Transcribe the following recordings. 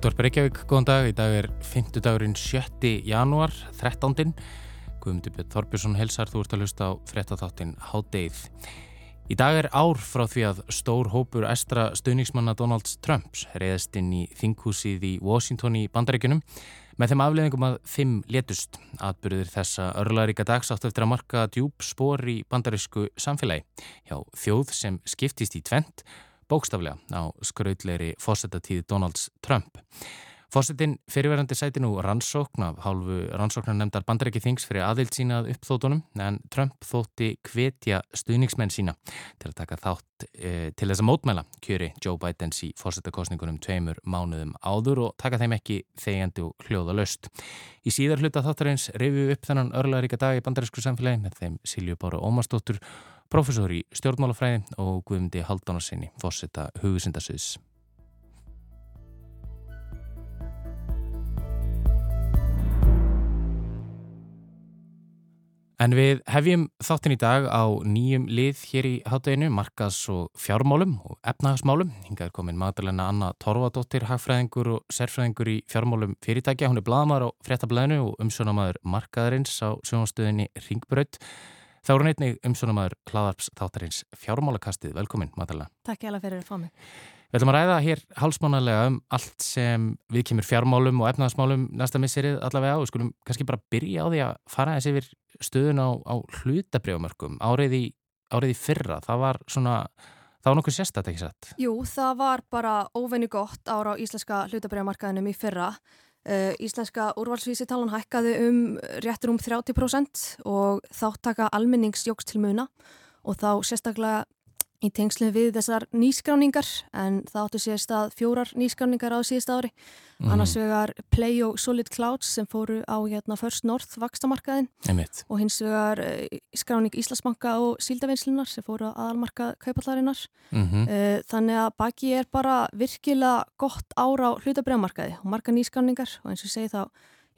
Útvarp Reykjavík, góðan dag. Í dag er 5. dagurinn 7. janúar, 13. Guðmundur Björn Þorbjörnsson helsar, þú ert að hlusta á frettatháttin Hádeið. Í dag er ár frá því að stór hópur estra stöðningsmanna Donalds Trumps reyðast inn í þinghúsið í Washington í bandaríkunum með þeim afleðingum að fimm letust. Atbyrðir þessa örlaríka dags átt eftir að marka djúb spór í bandarísku samfélagi hjá þjóð sem skiptist í tvent bókstaflega á skraudleiri fósettatíð Donalds Trump. Fósettin fyrirverandi sæti nú rannsókn af hálfu rannsóknar nefndar bandaræki þings fyrir aðild sínað uppþótunum en Trump þótti hvetja stuðningsmenn sína til að taka þátt e, til þess að mótmæla kjöri Joe Bidens í fósettakostningunum tveimur mánuðum áður og taka þeim ekki þegjandi og hljóða löst. Í síðar hluta þáttarins reyfu upp þennan örlaríka dag í bandarísku samfélagi með þeim Silju Bára Ómarsdóttur professor í stjórnmálafræði og Guðmundi Haldónarsinni, fósita hugusindasöðs. En við hefjum þáttin í dag á nýjum lið hér í hátteginu, markas og fjármálum og efnahagsmálum. Hingað er komin Magdalena Anna Torfadóttir, hagfræðingur og sérfræðingur í fjármálum fyrirtækja. Hún er bladamæður á fréttablaðinu og umsjónamaður markaðarins á sjónastöðinni Ringbrödd. Þá er hún einnig umsjónamaður hlaðarps þáttarins fjármálakastið. Velkomin, Magdalena. Takk ég alveg fyrir að fá mig. Við ætlum að ræða hér hálsmánalega um allt sem við kemur fjármálum og efnaðasmálum næsta missirið allavega og við skulum kannski bara byrja á því að fara þessi yfir stöðun á, á hlutabrjámörkum árið í, árið í fyrra. Það var svona, það var nokkuð sérstætt ekki satt? Jú, það var bara óvenni gott ára á íslenska hlutabrjámarkaðinum í fyrra. Uh, íslenska úrvalsvísitalan hækkaði um réttur um 30% og þáttaka almenningsjóks til muna og þá sérstaklega í tengslu við þessar nýskráningar en það áttu síðast að fjórar nýskráningar á síðast ári mm. annars vegar Play og Solid Clouds sem fóru á hérna, First North vakstamarkaðin Einmitt. og hins vegar uh, skráning Íslasbanka og Síldavinslunar sem fóru á aðalmarkað kaupallarinnar mm -hmm. þannig að baki er bara virkilega gott ára á hlutabriðamarkaði og marga nýskráningar og eins og segi þá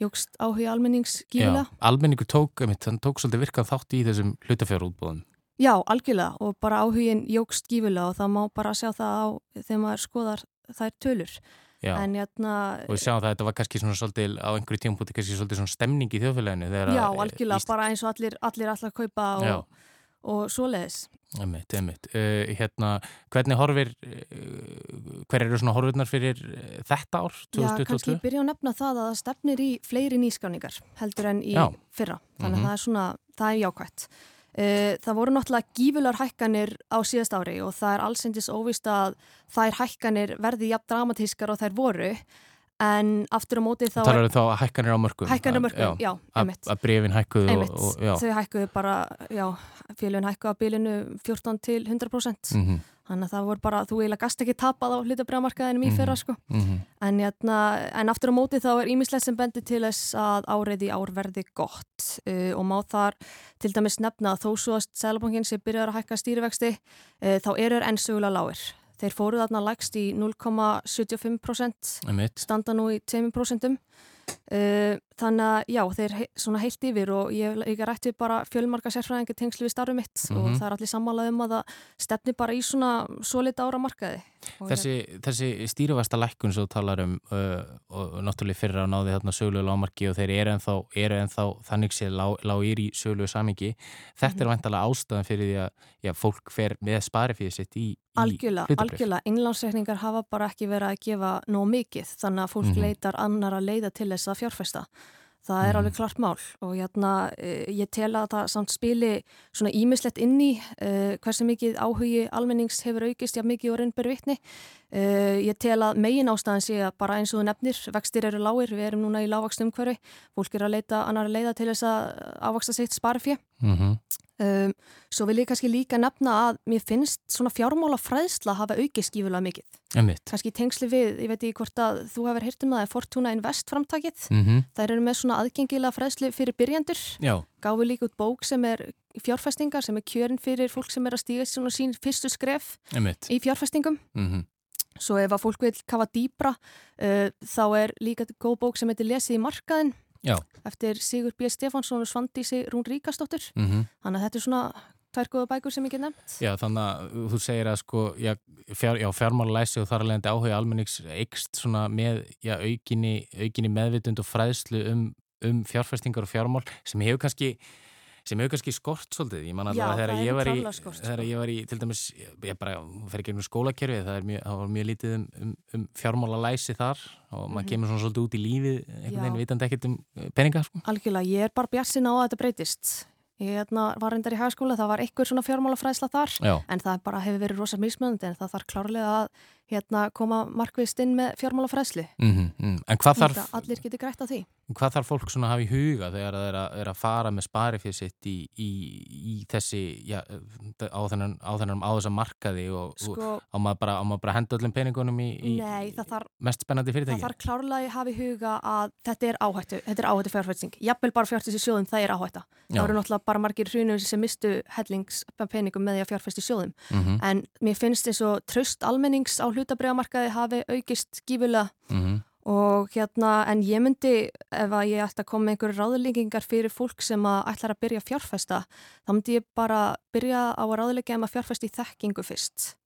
jógst áhuga almennings gíla. Já, almenningu tók, einmitt, hann tók svolítið virkað þátt í þessum hlutafjárútbóðum Já, algjörlega og bara áhugin jógst gífulega og það má bara sjá það á þegar maður skoðar þær tölur. Já, en, jæna, og við sjáum það að þetta var kannski svona svolítið á einhverju tímpúti kannski svolítið svona stemning í þjóðfélaginu. Já, algjörlega, íst... bara eins og allir, allir allar kaupa og, og svoleiðis. Emitt, emitt. Uh, hérna, hvernig horfir, uh, hver eru svona horfurnar fyrir þetta ár, 2022? Já, kannski byrja að nefna það að það stefnir í fleiri nýskáningar heldur en í Já. fyrra. Þannig mm -hmm. að það er svona, það er jákvæmt. Eh, það voru náttúrulega gífular hækkanir á síðast ári og það er allsendis óvist að þær hækkanir verði jafn dramatískar og þær voru en aftur á móti þá... Það er þá hækkanir á mörgum. Hækkanir á mörgum, já, einmitt. Að brefin hækkuðu og, og, já. Þau hækkuðu bara, já, félagin hækkuðu á bílinu 14 til 100%. Mm -hmm. Þannig að það voru bara, þú eiginlega gast ekki tapað á hlutabriðamarkaðinum í mhm. fyrra sko. Mm -hmm. en, jæna, en aftur á móti þá er ímislegt sem bendir til þess að árið í ár verði gott uh, og má þar til dæmis nefna að þó svo að Sælabankin sé byrjar að hækka stýrivexti uh, þá eru enn sögulega lágir. Þeir fóruð þarna lægst í 0,75% standa nú í 2%. Uh, þannig að já, þeir svona heilt yfir og ég hef rættið bara fjölmarka sérfræðingar tengslu við starfum mitt mm -hmm. og mhm. það er allir sammálað um að það stefni bara í svona solid ára markaði. Þessi, þessi stýruvasta lækkun sem þú talar um uh, og náttúrulega fyrir að náði þarna söglu lámarki og þeir eru ennþá, eru ennþá þannig séð lág, lág ír í söglu samingi. Þetta mm -hmm. er mhm. vantalega ástæðan fyrir því að já, fólk fer með spari fyrir sitt í Algjörlega, algjörlega. Innlánsreikningar hafa bara ekki verið að gefa nóg mikið þannig að fólk mm -hmm. leitar annar að leiða til þess að fjárfesta. Það er mm. alveg klart mál og hérna, eh, ég tel að það samt spili svona ímislegt inn í eh, hversu mikið áhugi almennings hefur aukist, já mikið og raunberi vittni. Eh, ég tel að megin ástæðan sé að bara eins og þú nefnir, vextir eru lágir, við erum núna í lágvakst umhverfi, fólk er að leita annar leiða til þess að ávaksta sitt sparfið. Mm -hmm. Um, svo vil ég kannski líka nefna að mér finnst svona fjármála fræðsla hafa aukið skífulega mikið. Emitt. Kannski tengsli við, ég veit ekki hvort að þú hefur hirt um það, er Fortuna Invest framtakið. Mm -hmm. Það eru með svona aðgengilega fræðsli fyrir byrjandur. Já. Gáðu líka út bók sem er fjárfestingar, sem er kjörin fyrir fólk sem er að stíga svona sín fyrstu skref Emitt. í fjárfestingum. Mm -hmm. Svo ef að fólk vil kafa dýbra, uh, þá er líka góð bók sem heitir Lesið í markaðin Já. eftir Sigur B. Stefánsson og Svandísi Rún Ríkastóttur mm -hmm. þannig að þetta er svona tvær góða bækur sem ég get nefnt. Já, þannig að þú segir að sko, já, fjár, já fjármálalæsi og þar alveg áhuga almennings eikst svona með, já, aukinni, aukinni meðvitund og fræðslu um, um fjárfestingar og fjármál sem hefur kannski sem hefur kannski skort svolítið, ég man að þegar ég var í þegar ég var í, til dæmis ég bara fer ekki um skólakerfi það, mjög, það var mjög lítið um, um, um fjármála læsi þar og maður -hmm. kemur svona svolítið út í lífið einhvern veginn vitandi ekkert um peninga sko. Algjörlega, ég er bara bjassin á að þetta breytist Ég hérna, var reyndar í hagskóla, það var einhver svona fjármálafræðsla þar Já. en það bara hefur verið rosa mismönd en það þarf klárlega að hérna, koma markvist inn með fjármálafræðsli. Mm -hmm, mm. En hvað þarf... Allir getur grætt á því. Hvað þarf fólk svona að hafa í huga þegar það er að, er að fara með sparifið sitt í, í, í þessi, já, á þennan á, á þessa markaði og, sko, og á maður bara, bara henda öllum peningunum í, í nei, þarf, mest spennandi fyrirtæki? Það þarf klárlega að hafa í huga að þetta er áhættu, þetta er áhættu fjárfærsing. Jafnvel bara fjárfærsing í sjóðum, það er áhætta. Já. Það eru náttúrulega bara margir hrjunum sem mistu hellingspeningum með því að fjárfæst í sjóðum. Mm -hmm. En mér finnst eins og tröst almennings á hlutabriðamarkaði hafi aukist gífulega mm -hmm. og hérna en ég myndi ef að ég ætti að koma með einhverju ráðleggingar fyrir fólk sem að ætlar að byrja að fjárfæsta þá myndi ég bara byrja á að ráðleggja um að fjárfæsta í þekkingu fyrst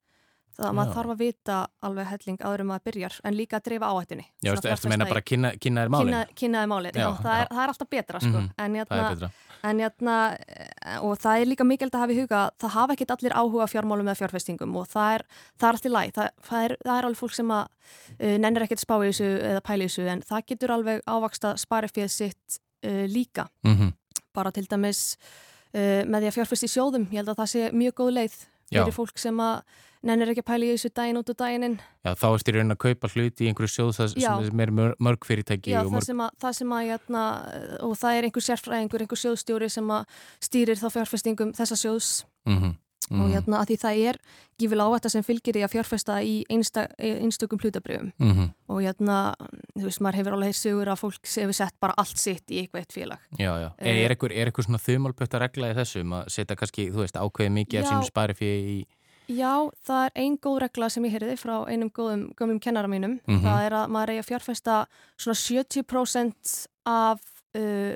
það að maður þarf að vita alveg helling áður um að byrjar en líka að dreifa áhættinni Já, þú ert að meina bara kynna, kynna þér málin Kynna, kynna þér málin, já, já, það, er, það er alltaf betra sko. mm -hmm. en, jætna, betra. en jætna, eh, og það er líka mikilvægt að hafa í huga það hafa ekkit allir áhuga fjármálum eða fjárfestingum og það er, það er allt í læg það, það, það er alveg fólk sem að uh, nennir ekkert spá í þessu eða pæli í þessu en það getur alveg ávaksta sparifið sitt uh, líka mm -hmm. bara til dæmis uh, með því að fjárfest í sjóðum ég held að það sé mjög góð leið fyrir fólk sem að nennir ekki að pæla í þessu daginn út og daginninn. Já, þá erst ég raun að kaupa hluti í einhverju sjóð það sem er mörg fyrirtæki. Já, það, mörg... Sem að, það sem að, jæna, hérna, og það er einhver sérfræðingur, einhver sjóðstjóri sem að stýrir þá fjárfestingum þessa sjóðs mm -hmm. Mm. og hérna að því það er gífil ávetta sem fylgir í að fjárfesta í einsta, einstökum hlutabrjöfum mm -hmm. og hérna, þú veist, maður hefur alveg sögur að fólk hefur sett bara allt sitt í eitthvað eitt félag. Já, já. Er, er eitthvað svona þumalpötta regla í þessum að setja kannski, þú veist, ákveði mikið af sínu spari fyrir í Já, það er einn góð regla sem ég heyrði frá einum góðum gömum kennara mínum. Mm -hmm. Það er að maður eigi að fjárfesta svona 70% af, uh,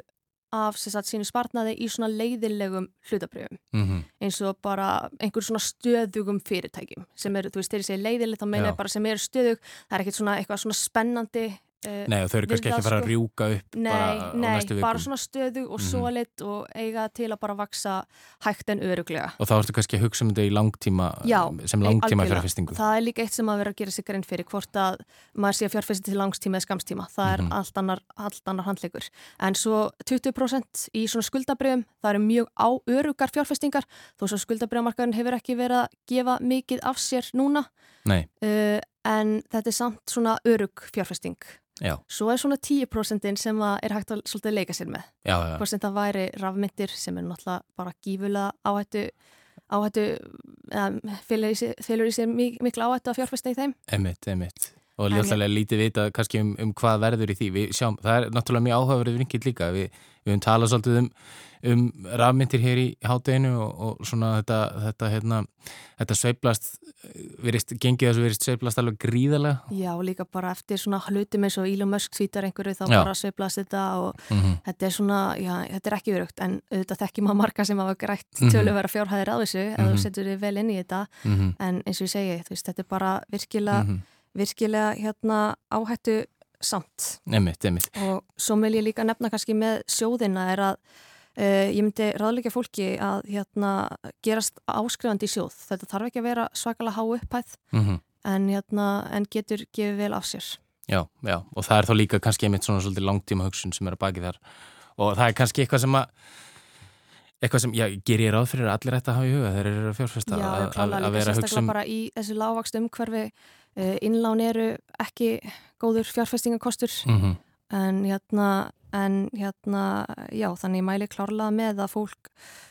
af sagt, sínu spartnaði í svona leiðilegum hlutabrjöfum. Mm -hmm. Eins og bara einhver svona stöðugum fyrirtækjum sem eru, þú veist, ég segi leiðileg þá meina ég bara sem eru stöðug. Það er ekkert svona eitthvað svona spennandi Uh, nei, þau eru kannski ekki að fara að sko. rjúka upp nei, bara á nei, næstu vikum. Nei, bara svona stöðu og mm -hmm. solitt og eiga til að bara vaksa hægt en öruglega. Og þá ertu kannski að hugsa um þetta í langtíma, Já, sem langtíma fjárfestingu. Það er líka eitt sem að vera að gera sig grein fyrir hvort að maður sé að fjárfesti til langstíma eða skamstíma. Það er mm -hmm. allt, annar, allt annar handleikur. En svo 20% í svona skuldabriðum, það eru mjög á örugar fjárfestingar, þó svo skuldabriðamarkaðin hefur ekki verið að gefa mikið af sér núna. Uh, en þetta er samt svona örug fjárfesting Já. Svo er svona 10% sem er hægt að svolítið leika sér með. Já, já. Hvort sem það væri rafmyndir sem er náttúrulega bara gífulega áhættu, áhættu um, fylgur í sér miklu áhættu að fjárfesta í þeim. Emitt, emitt. Og ljóðlega lítið vita kannski um, um hvað verður í því. Við sjáum, það er náttúrulega mjög áhugaverðið vinkill líka. Við, við höfum talað svolítið um um rafmyndir hér í hátteginu og, og svona þetta, þetta, hérna, þetta sveiplast, verist, gengið þessu verist sveiplast alveg gríðarlega. Já, líka bara eftir svona hlutum eins og Elon Musk svítar einhverju þá já. bara sveiplast þetta og mm -hmm. þetta er svona, já, þetta er ekki verugt en auðvitað þekkjum að marga sem hafa grætt mm -hmm. töluvera fjárhæðir á þessu mm -hmm. ef þú mhm. setur þið vel inn í þetta mhm. en eins og ég segi, veist, þetta er bara virkilega, mhm. Virkilega hérna áhættu samt. Emitt, emitt. Og svo vil ég líka nefna kannski með sjóðina er að Uh, ég myndi ráðleika fólki að hérna, gerast áskrifandi í sjóð. Þetta þarf ekki að vera svakalega há upphæð mm -hmm. en, hérna, en getur gefið vel af sér. Já, já, og það er þá líka kannski einmitt svona svolítið langtíma hugsun sem er að baki þar og það er kannski eitthvað sem að eitthvað sem, já, ger ég ráð fyrir að allir ætti að hafa í huga þegar þeir eru að fjárfesta Já, að, vera að hugsa um... bara í þessu lágvakst umhverfi uh, innlán eru ekki góður fjárfestingakostur mm -hmm. En hérna en hérna, já, þannig mæli klárlega með að fólk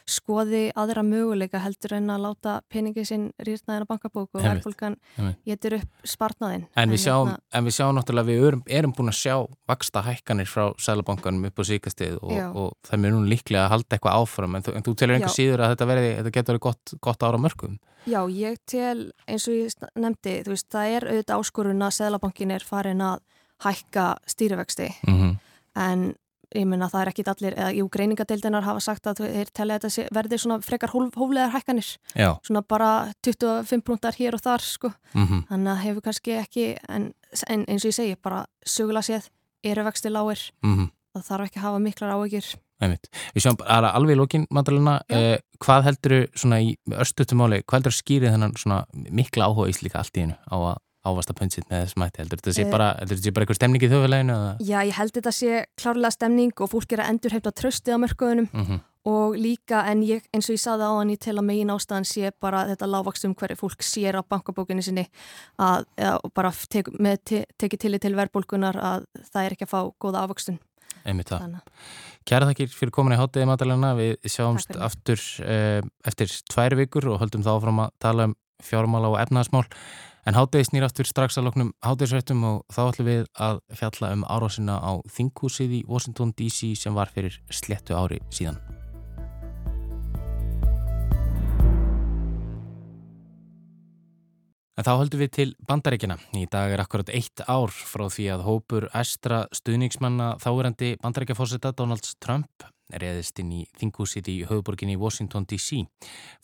skoði aðra möguleika heldur en að láta peningi sinn rýrnaðin á bankabóku og verðfólkan getur upp spartnaðin. En, en, við sjáum, hérna, en við sjáum náttúrulega, við erum, erum búin að sjá vaksta hækkanir frá sælabankanum upp á síkastið og, og það mér nú líklega að halda eitthvað áfram, en þú, en þú telur einhver síður að þetta, verði, þetta getur verið gott, gott ára mörgum. Já, ég tel, eins og ég nefndi, þú veist, það er auðvitað áskorun að sælabankin er farin að hækka stýrivexti. Mm -hmm en ég minna það er ekki allir, eða jú greiningadeildinar hafa sagt að þeir telja þetta verði svona frekar hóflegar hækkanir Já. svona bara 25 brúntar hér og þar sko, mm -hmm. þannig að hefur kannski ekki, en, en eins og ég segi bara sögulega séð, eru vexti lágir mm -hmm. það þarf ekki að hafa miklar áökjur Við sjáum bara alveg í lókin Madalena, eh, hvað heldur þú svona í örstutumáli, hvað heldur þú skýrið þennan svona mikla áhuga í slíka allt í hennu á að ávasta pönsitt með þessum hætti heldur þetta sé Eh. bara, heldur þetta sé bara eitthvað stemning í þjóðfélaginu? Já, ég held þetta sé klárlega stemning og fólk er að endur hefða tröstið á mörkuðunum. Mm og líka en ég, eins og ég saði á hann ég tel að megin ástæðan sé bara þetta lágvakstum hverju fólk sér á bankabókinu sinni að, eða, bara tek, með te, tekið tillit til verðbólkunar að það er ekki að fá góða ávakstun Einmitt það. Kæra þakkir fyrir komin í háttegið Madalena, við sjáumst aftur uh, eftir tvær vikur og höldum þá áfram að tala um fjármála og efnaðasmál en háttegið snýr aftur strax að loknum háttegisrættum og þá ætlum við að fjalla um árásina á þinghúsið í Washington DC sem var fyrir slettu ári síðan. En þá höldum við til bandaríkjana. Í dag er akkurat eitt ár frá því að hópur estra stuðningsmanna þáverandi bandaríkjafósita Donalds Trump reyðist inn í þinghúsið í höfuborginni Washington DC.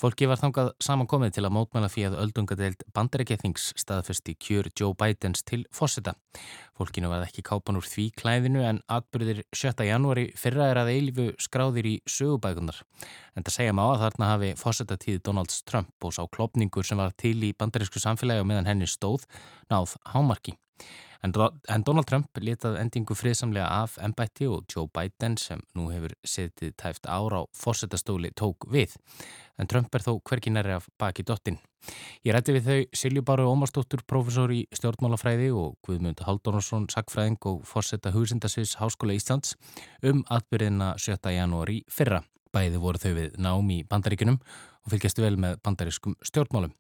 Fólki var þangað samankomið til að mótmæla því að öldungadeild bandaríkjathings staðfesti kjör Joe Bidens til fósita. Fólkinu var ekki kápan úr því klæðinu en atbyrðir 7. janúari fyrra er að eilifu skráðir í sögubækunar. En það segja má að þarna hafi fósitatíð Donalds Trump og sá klopningur sem var til í bandarísku samfélagi og meðan henni stóð náð hámarki. En, Donald Trump letað endingu friðsamlega af ennbætti og Joe Biden sem nú hefur setið tæft ára á fórsetastóli tók við. En Trump er þó hverki næri af baki dottin. Ég rætti við þau Silju Báru Ómarsdóttur, professor í stjórnmálafræði og Guðmund Halldónarsson, sakfræðing og fórseta hugsyndasviðs Háskóla Íslands um atbyrðina 7. janúari fyrra. Bæði voru þau við nám í bandaríkunum og fylgjastu vel með bandarískum stjórnmálum.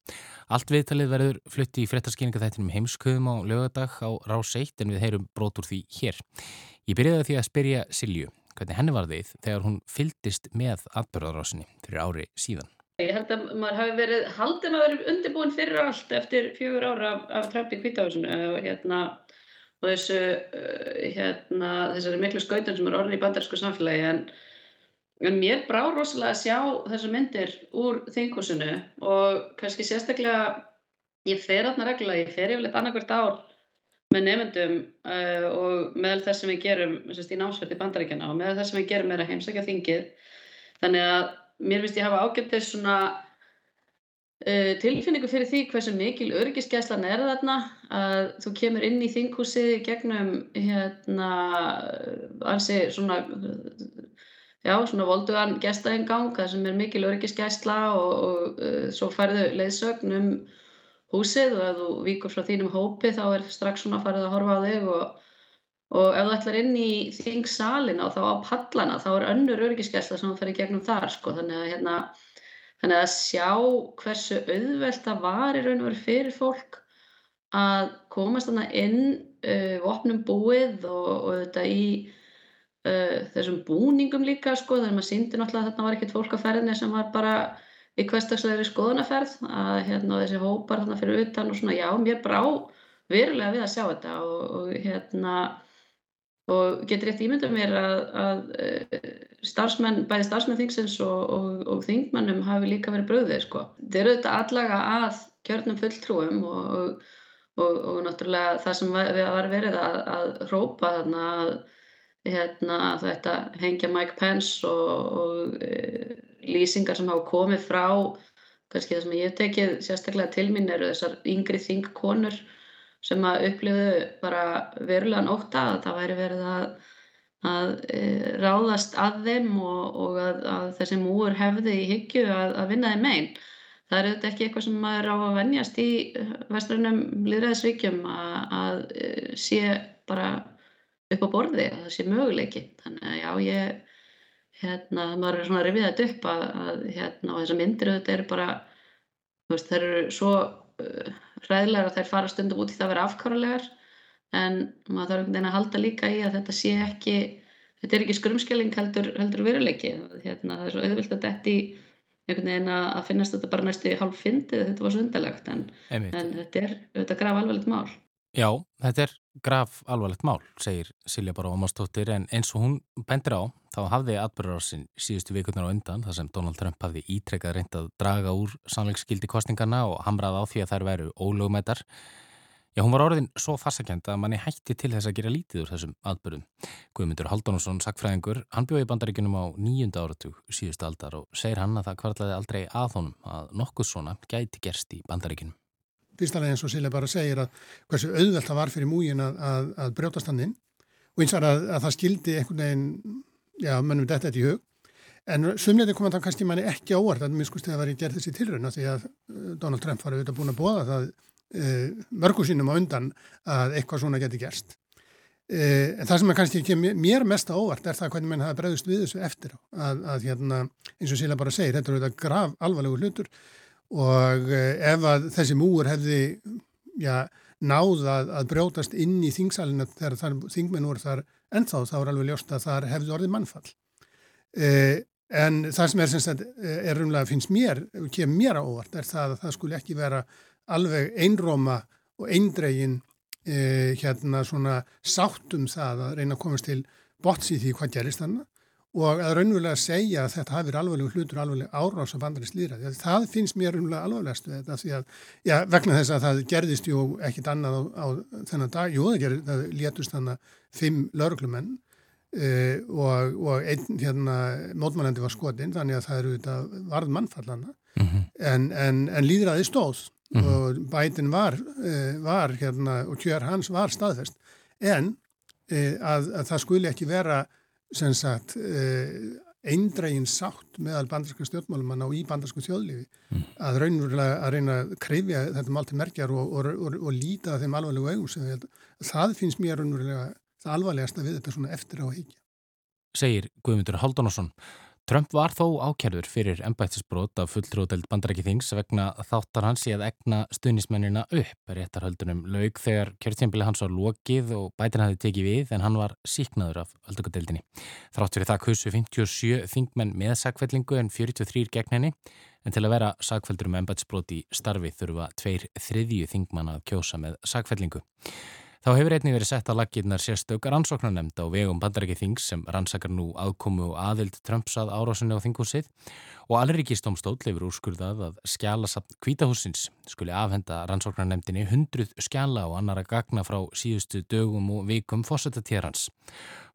Allt viðtalið verður flutti í frettarskýninga þættinum heimskuðum á lögadag á rás 1 en við heyrum brotur því hér. Ég byrjaði því að spyrja Silju hvernig henni var þið þegar hún fyldist með atbyrðarásinni fyrir ári síðan. Ég held að maður hafi verið haldin að vera undirbúin fyrir allt eftir fjögur ára af, af Trump í kvítahásinu og hérna og þessu uh, hérna þessari miklu skautan sem er orðin í bandarísku samfélagi en En mér brá rosalega að sjá þessar myndir úr þinghúsinu og kannski sérstaklega, ég fer aðna reglulega, ég fer yfirleitt annarkvært ár með nefndum uh, og meðal þess sem við gerum sérst, í námsverði bandaríkjana og meðal þess sem við gerum er að heimsækja þingið. Þannig að mér finnst ég hafa ágættið svona uh, tilfinningu fyrir því hversu mikil örgisgæslan er þarna að þú kemur inn í þinghúsið gegnum hérna ansi svona já, svona voldugan gestaengang það sem er mikil örgisgæsla og, og uh, svo færðu leiðsögn um húsið og ef þú víkur frá þínum hópi þá er strax svona farið að horfa á þig og, og ef þú ætlar inn í þingsalina og þá á pallana þá er önnur örgisgæsla sem í gegnum þar sko. Þannig að hérna þannig að sjá hversu auðvelt það var í raun og veru fyrir fólk að komast þarna inn uh, vopnum búið og, og þetta í uh, þessum búningum líka sko þannig að maður síndi náttúrulega að þarna var ekkert fólk á ferðinni sem var bara í hverstagslegri skoðunaferð að hérna þessi hópar þarna fyrir utan og svona já mér brá verulega við að sjá þetta og, og hérna og getur rétt ímyndað mér að, að starfsmenn, bæði starfsmenn þingsins og, og, og þingmannum hafi líka verið bröðið sko. Þeir eru þetta allega að kjörnum fulltrúum og, og náttúrulega það sem var verið að, að hrópa þarna að hérna, þetta hengja Mike Pence og e, lýsingar sem hafa komið frá kannski það sem ég hef tekið sérstaklega til mín eru þessar yngri þingkonur sem að upplifu bara verulegan óta að það væri verið að, að e, ráðast að þeim og, og að, að þessi múur hefði í hyggju að, að vinna þeim megin. Það er auðvitað ekki eitthvað sem maður á að venjast í vestrunum líðræðisvíkjum að sé bara upp á borði, að það sé möguleiki. Þannig að já, ég, hérna, maður er svona að rifja þetta upp að, að hérna, og þessar myndir auðvitað eru bara, þú veist, þær eru svo uh, hræðilegar að þær fara stundum út í það að vera afkárulegar en maður þarf einhvern veginn að halda líka í að þetta sé ekki þetta er ekki skrumskelling heldur, heldur veruleiki. Hérna, það er svo auðvilt að þetta í einhvern veginn að finnast þetta bara næstu hálf fyndið þetta var svo undarlegt. En, en þetta er þetta graf alveglegt mál Já, þetta er graf alvarlegt mál, segir Silja bara Ómarsdóttir en eins og hún bendir á þá hafði atbyrðarásin síðustu vikurnar á undan þar sem Donald Trump hafði ítrekkað reynd að draga úr sannleiksskildi kostningarna og hamrað á því að þær veru ólögumættar. Já, hún var orðin svo farsakend að manni hætti til þess að gera lítið úr þessum atbyrðum. Guðmundur Haldunusson, sakfræðingur, hann bjóði bandaríkunum á nýjunda áratug síðustu aldar og segir hann að það kvartlaði aldrei að honum að nokkuð svona gæti gerst í bandaríkunum fyrstalega eins og Silja bara segir að hversu auðvelt það var fyrir múgin að, að, að brjótast hann inn. Og eins og að, að það skildi einhvern veginn, já, mannum þetta þetta í hug. En sumleiti kom að það kannski manni ekki ávart að minn skust þegar var ég gerð þessi tilröna því að uh, Donald Trump var auðvitað búin að bóða það e, mörgu sínum á undan að eitthvað svona geti gerst. E, en það sem kannski ekki mér mest ávart er það hvernig mann hafa bregðust við þessu eftir að hérna, eins og Silja bara segir, þetta er auðvitað grav alvarlegu hlutur og eh, ef að þessi múur hefði já, náð að, að brjótast inn í þingsalina þegar þar, þingmenn voru þar ennþá þá er alveg ljóst að þar hefði orðið mannfall. Eh, en það sem er sem sagt eh, er umlega finnst mér, kemur mér á óvart er það að það skulle ekki vera alveg einróma og eindregin eh, hérna svona sáttum það að reyna að komast til bots í því hvað gerist þannig og að raunverulega segja að þetta hafi verið alvarlegu hlutur, alvarleg árás á bandarist líra. Það finnst mér raunverulega alvarlegast við þetta því að, já, vegna þess að það gerðist jú ekkit annað á, á þennan dag, jú það gerði, það létust þannig fimm lauruglumenn uh, og, og einn hérna mótmælandi var skotinn, þannig að það eru þetta varð mannfallana, mm -hmm. en, en, en líðraði stóð mm -hmm. og bætin var, uh, var hérna og kjör hans var staðfest, en uh, að, að það skuli ekki vera sem sagt eh, eindrægin sátt meðal bandarsku stjórnmálumann á í bandarsku þjóðlifi mm. að raunverulega að reyna að krifja þetta mál til merkjar og, og, og, og líta þeim alvarlegu augum það finnst mér raunverulega það alvarlegasta við þetta svona eftir á higgja. Segir Guðmundur Haldunarsson Trump var þó ákjærður fyrir ennbættisbrot af fulltróðeld bandarækithings vegna þáttar hans í að egna stuðnismennina upp réttarhöldunum laug þegar kjörtjembili hans var lokið og bætin hafi tekið við en hann var síknaður af öldungadeildinni. Þrátt fyrir það kusu 57 þingmenn með sagfællingu en 43 gegn henni en til að vera sagfældur um ennbættisbrot í starfi þurfa tveir þriðju þingmann að kjósa með sagfællingu. Þá hefur einnig verið sett að laggirnar sérstök rannsóknarnemnd á vegum bandarækið þings sem rannsakar nú aðkomu og aðild Trumpsað árásunni á þinghúsið og Alrikiðstómstól hefur úrskurðað að skjálasamt kvítahúsins skuli afhenda rannsóknarnemndinni hundruð skjála og annara gagna frá síðustu dögum og vikum fósættatérans.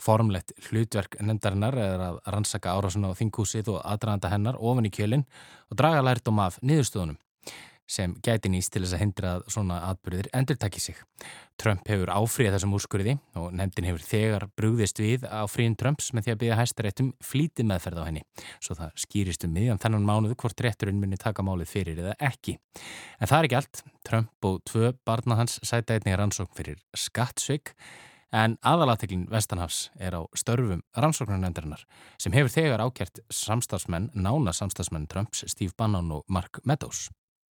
Formlegt hlutverk nefndarinnar er að rannsaka árásunni á þinghúsið og aðdraðanda hennar ofan í kjölinn og draga lærdom af niðurstöðunum sem gæti nýst til þess að hindra að svona atbyrðir endur takki sig. Trump hefur áfríðað þessum úrskurði og nefndin hefur þegar brúðist við á fríðin Trumps með því að byggja hæstaréttum flítið meðferð á henni. Svo það skýrist um miðjan þennan mánuðu hvort rétturinn minni taka málið fyrir eða ekki. En það er ekki allt. Trump og tvö barna hans sæta einnig rannsókn fyrir skattsveik en aðalateglin Vestanhafs er á störfum rannsóknarnefndarinnar sem hefur þegar ákjert samstagsmenn, nána samstagsmenn Trumps, Steve Bannon og Mark Meadows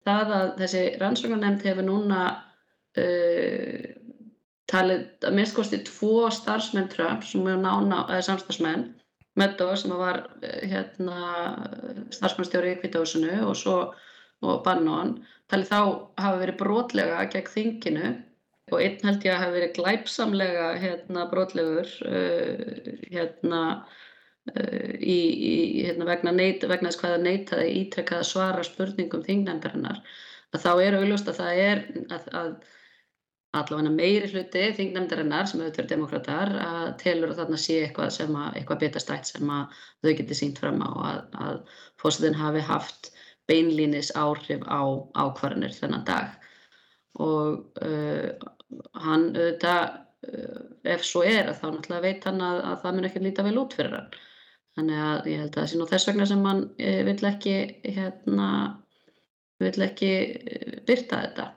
það að þessi rannsóknarnemnd hefur núna uh, talið að minnst kosti tvo starfsmenn Trump sem er nána, samstagsmenn Meadows sem var uh, hérna, starfsmannstjóri í Kvítahúsinu og svo og Bannon, talið þá hafa verið brotlega gegn þinginu og einn held ég að hafa verið glæpsamlega hérna, brotlegur uh, hérna í, í, hérna, vegna, neit, vegna þess hvaða neytaði ítrekkað að svara spurningum þingnefndarinnar að þá er auðvist að það er að, að allavega meiri hluti þingnefndarinnar sem auðvitað er demokrater að telur að þarna sé eitthvað sem að eitthvað betastætt sem að þau geti sínt fram á að, að fósitin hafi haft beinlínis áhrif á ákvarðanir þennan dag. Og uh, hann auðvitað uh, ef svo er að þá náttúrulega veit hann að, að það mun ekki líta vel út fyrir hann Þannig að ég held að það sé nú þess vegna sem mann eh, vill ekki, hérna, vill ekki eh, byrta þetta.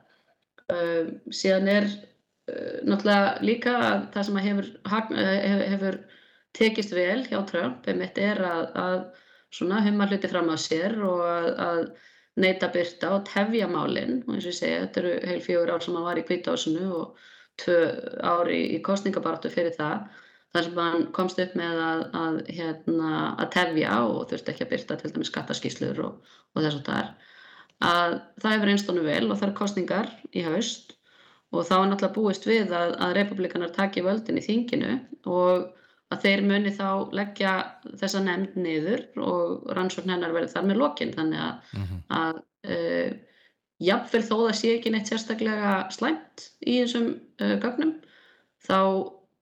Uh, síðan er uh, náttúrulega líka að það sem hefur, hefur, hefur tekist vel hjá Trump er að, að humma hluti fram á sér og að, að neyta byrta og tefja málinn. Og eins og ég segja, þetta eru heil fjögur ár sem hann var í kvításinu og tvö ári í kostningabartu fyrir það þar sem hann komst upp með að, að, hérna, að tefja og þurfti ekki að byrta til dæmis skattaskíslur og, og þess að það er að það hefur einstónu vel og það er kostningar í haust og þá er náttúrulega búist við að, að republikanar taki völdin í þinginu og að þeir muni þá leggja þessa nefnd niður og rannsókn hennar verður þar með lokinn þannig að, mm -hmm. að uh, jafnvel þó það sé ekki neitt sérstaklega slæmt í þessum uh, gögnum þá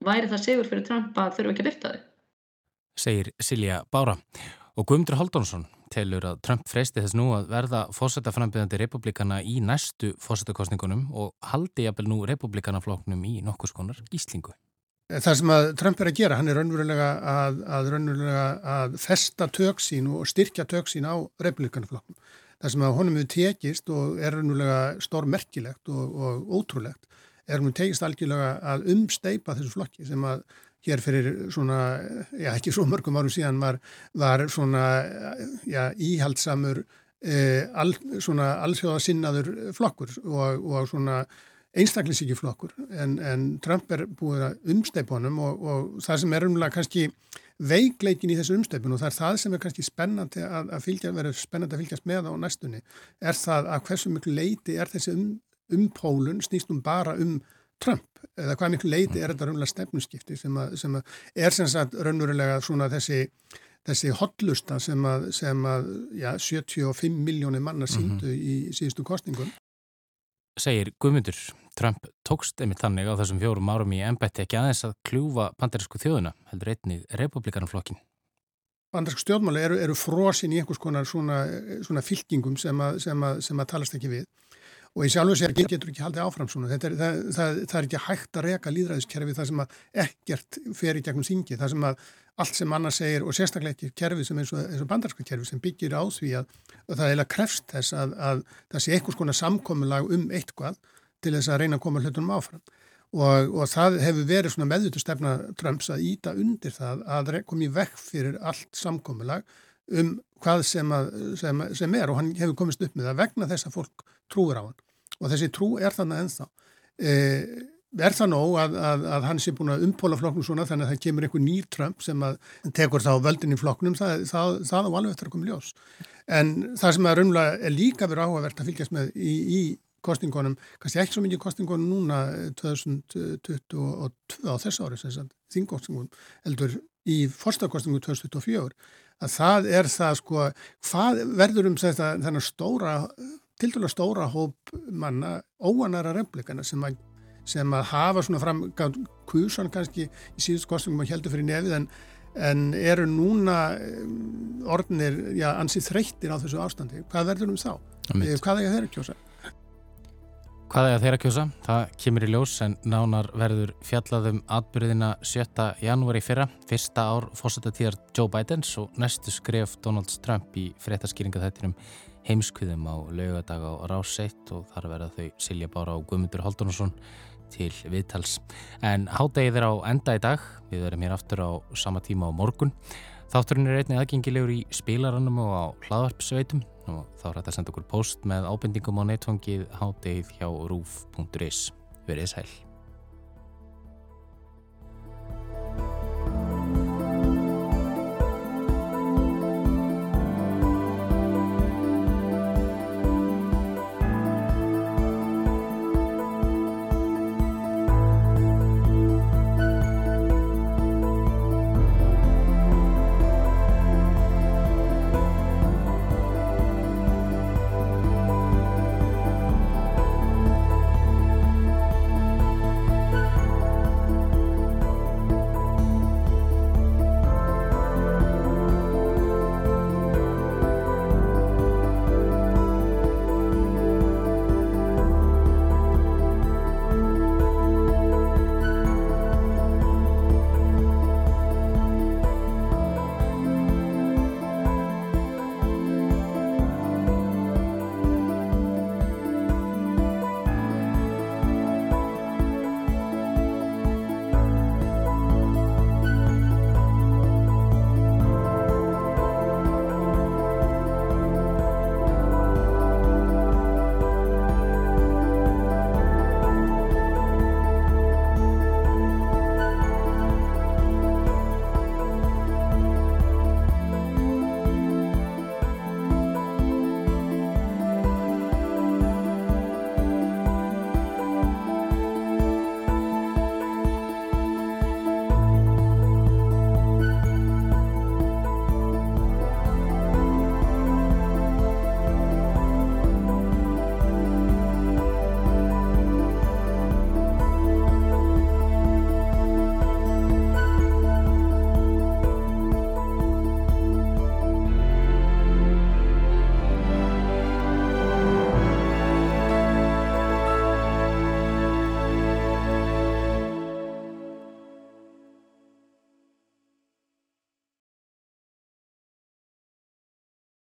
væri það sigur fyrir Trump að þurfa ekki að byrta þau. Segir Silja Bára og Guðmundur Halldónsson telur að Trump freysti þess nú að verða fósættaframbjöðandi republikana í næstu fósættakostningunum og haldi jafnvel nú republikanafloknum í nokkus konar gíslingu. Það sem að Trump er að gera, hann er raunverulega að, að, raunverulega að festa töksín og styrkja töksín á republikanafloknum. Það sem að honum hefur tekist og er raunverulega stórmerkilegt og, og ótrúlegt er hann tekist algjörlega að umsteipa þessu flokki sem að hér fyrir svona, já ekki svo mörgum árum síðan var, var svona, já íhaldsamur eh, al, svona alþjóðasinnaður flokkur og, og svona einstaklisíki flokkur en, en Trump er búið að umsteipa honum og, og það sem er umlega kannski veikleikin í þessu umsteipun og það er það sem er kannski spennandi að, að fylgja, verður spennandi að fylgjast með á næstunni er það að hversu miklu leiti er þessi um, umpólun snýst um bara um Trump eða hvað miklu leiti er þetta raunverulega stefnumskipti sem, að, sem að er sem sagt raunverulega svona þessi, þessi hotlusta sem að, sem að já, 75 miljónir manna síndu mm -hmm. í síðustu kostningum. Segir Guðmundur, Trump tókst einmitt þannig á þessum fjórum árum í ennbætti ekki aðeins að kljúfa bandarísku þjóðuna, heldur einnig republikanumflokkin. Bandarísku stjórnmáli eru, eru frosin í einhvers konar svona, svona fylkingum sem að, sem, sem að talast ekki við og í sjálfu sér getur ekki haldið áfram svona. Er, það, það, það er ekki hægt að reka líðræðiskerfi það sem að ekkert fer í gegnum þingi, það sem að allt sem annars segir og sérstaklega ekki kerfi sem eins og, og bandarsku kerfi sem byggir á því að, að það er krefst þess að, að það sé einhvers konar samkominlag um eitthvað til þess að reyna að koma hlutunum áfram. Og, og það hefur verið svona meðvutu stefna Trumps að íta undir það að komi vekk fyrir allt samkominlag um hvað sem, að, sem, sem er og hann hefur komist upp með það vegna þess að fólk trúir á hann og þessi trú er þannig ennþá. E, er það nóg að, að, að hann sé búin að umpóla flokknum svona þannig að það kemur einhver nýr Trump sem að tekur þá völdin í flokknum, það, það, það á alveg eftir að koma ljós. En það sem að raunlega er líka verið áhugavert að fylgjast með í, í kostingunum, kannski ekki svo mikið kostingunum núna 2022 á þess ári, þingkostingunum, eldur í forstakostingu 2024, að það er það sko, hvað verður um þetta þennan stóra til dæla stóra hóp manna óanara replikana sem að, sem að hafa svona framgátt kusan kannski í síðust kostningum og heldur fyrir nefið en, en eru núna um, orðinir, já, ansið þreyttir á þessu ástandi. Hvað verður um þá? Hvað er þeirra kjósa? Hvað er þeirra kjósa? Það kemur í ljós en nánar verður fjallaðum atbyrðina 7. janúari fyrra, fyrsta ár fórsættatíðar Joe Bidens og næstu skref Donald Trump í fréttaskýringa þettinum heimskviðum á laugadag á Ráseitt og þar verða þau Silja Bára og Guðmundur Haldunarsson til viðtals. En hádegið er á enda í dag, við verðum hér aftur á sama tíma á morgun. Þátturinn er einnig aðgengilegur í spilarannum og á hlaðvarpsveitum og þá er þetta að senda okkur post með ábendingum á netfangið hádegið hjá rúf.is. Verðið sæl.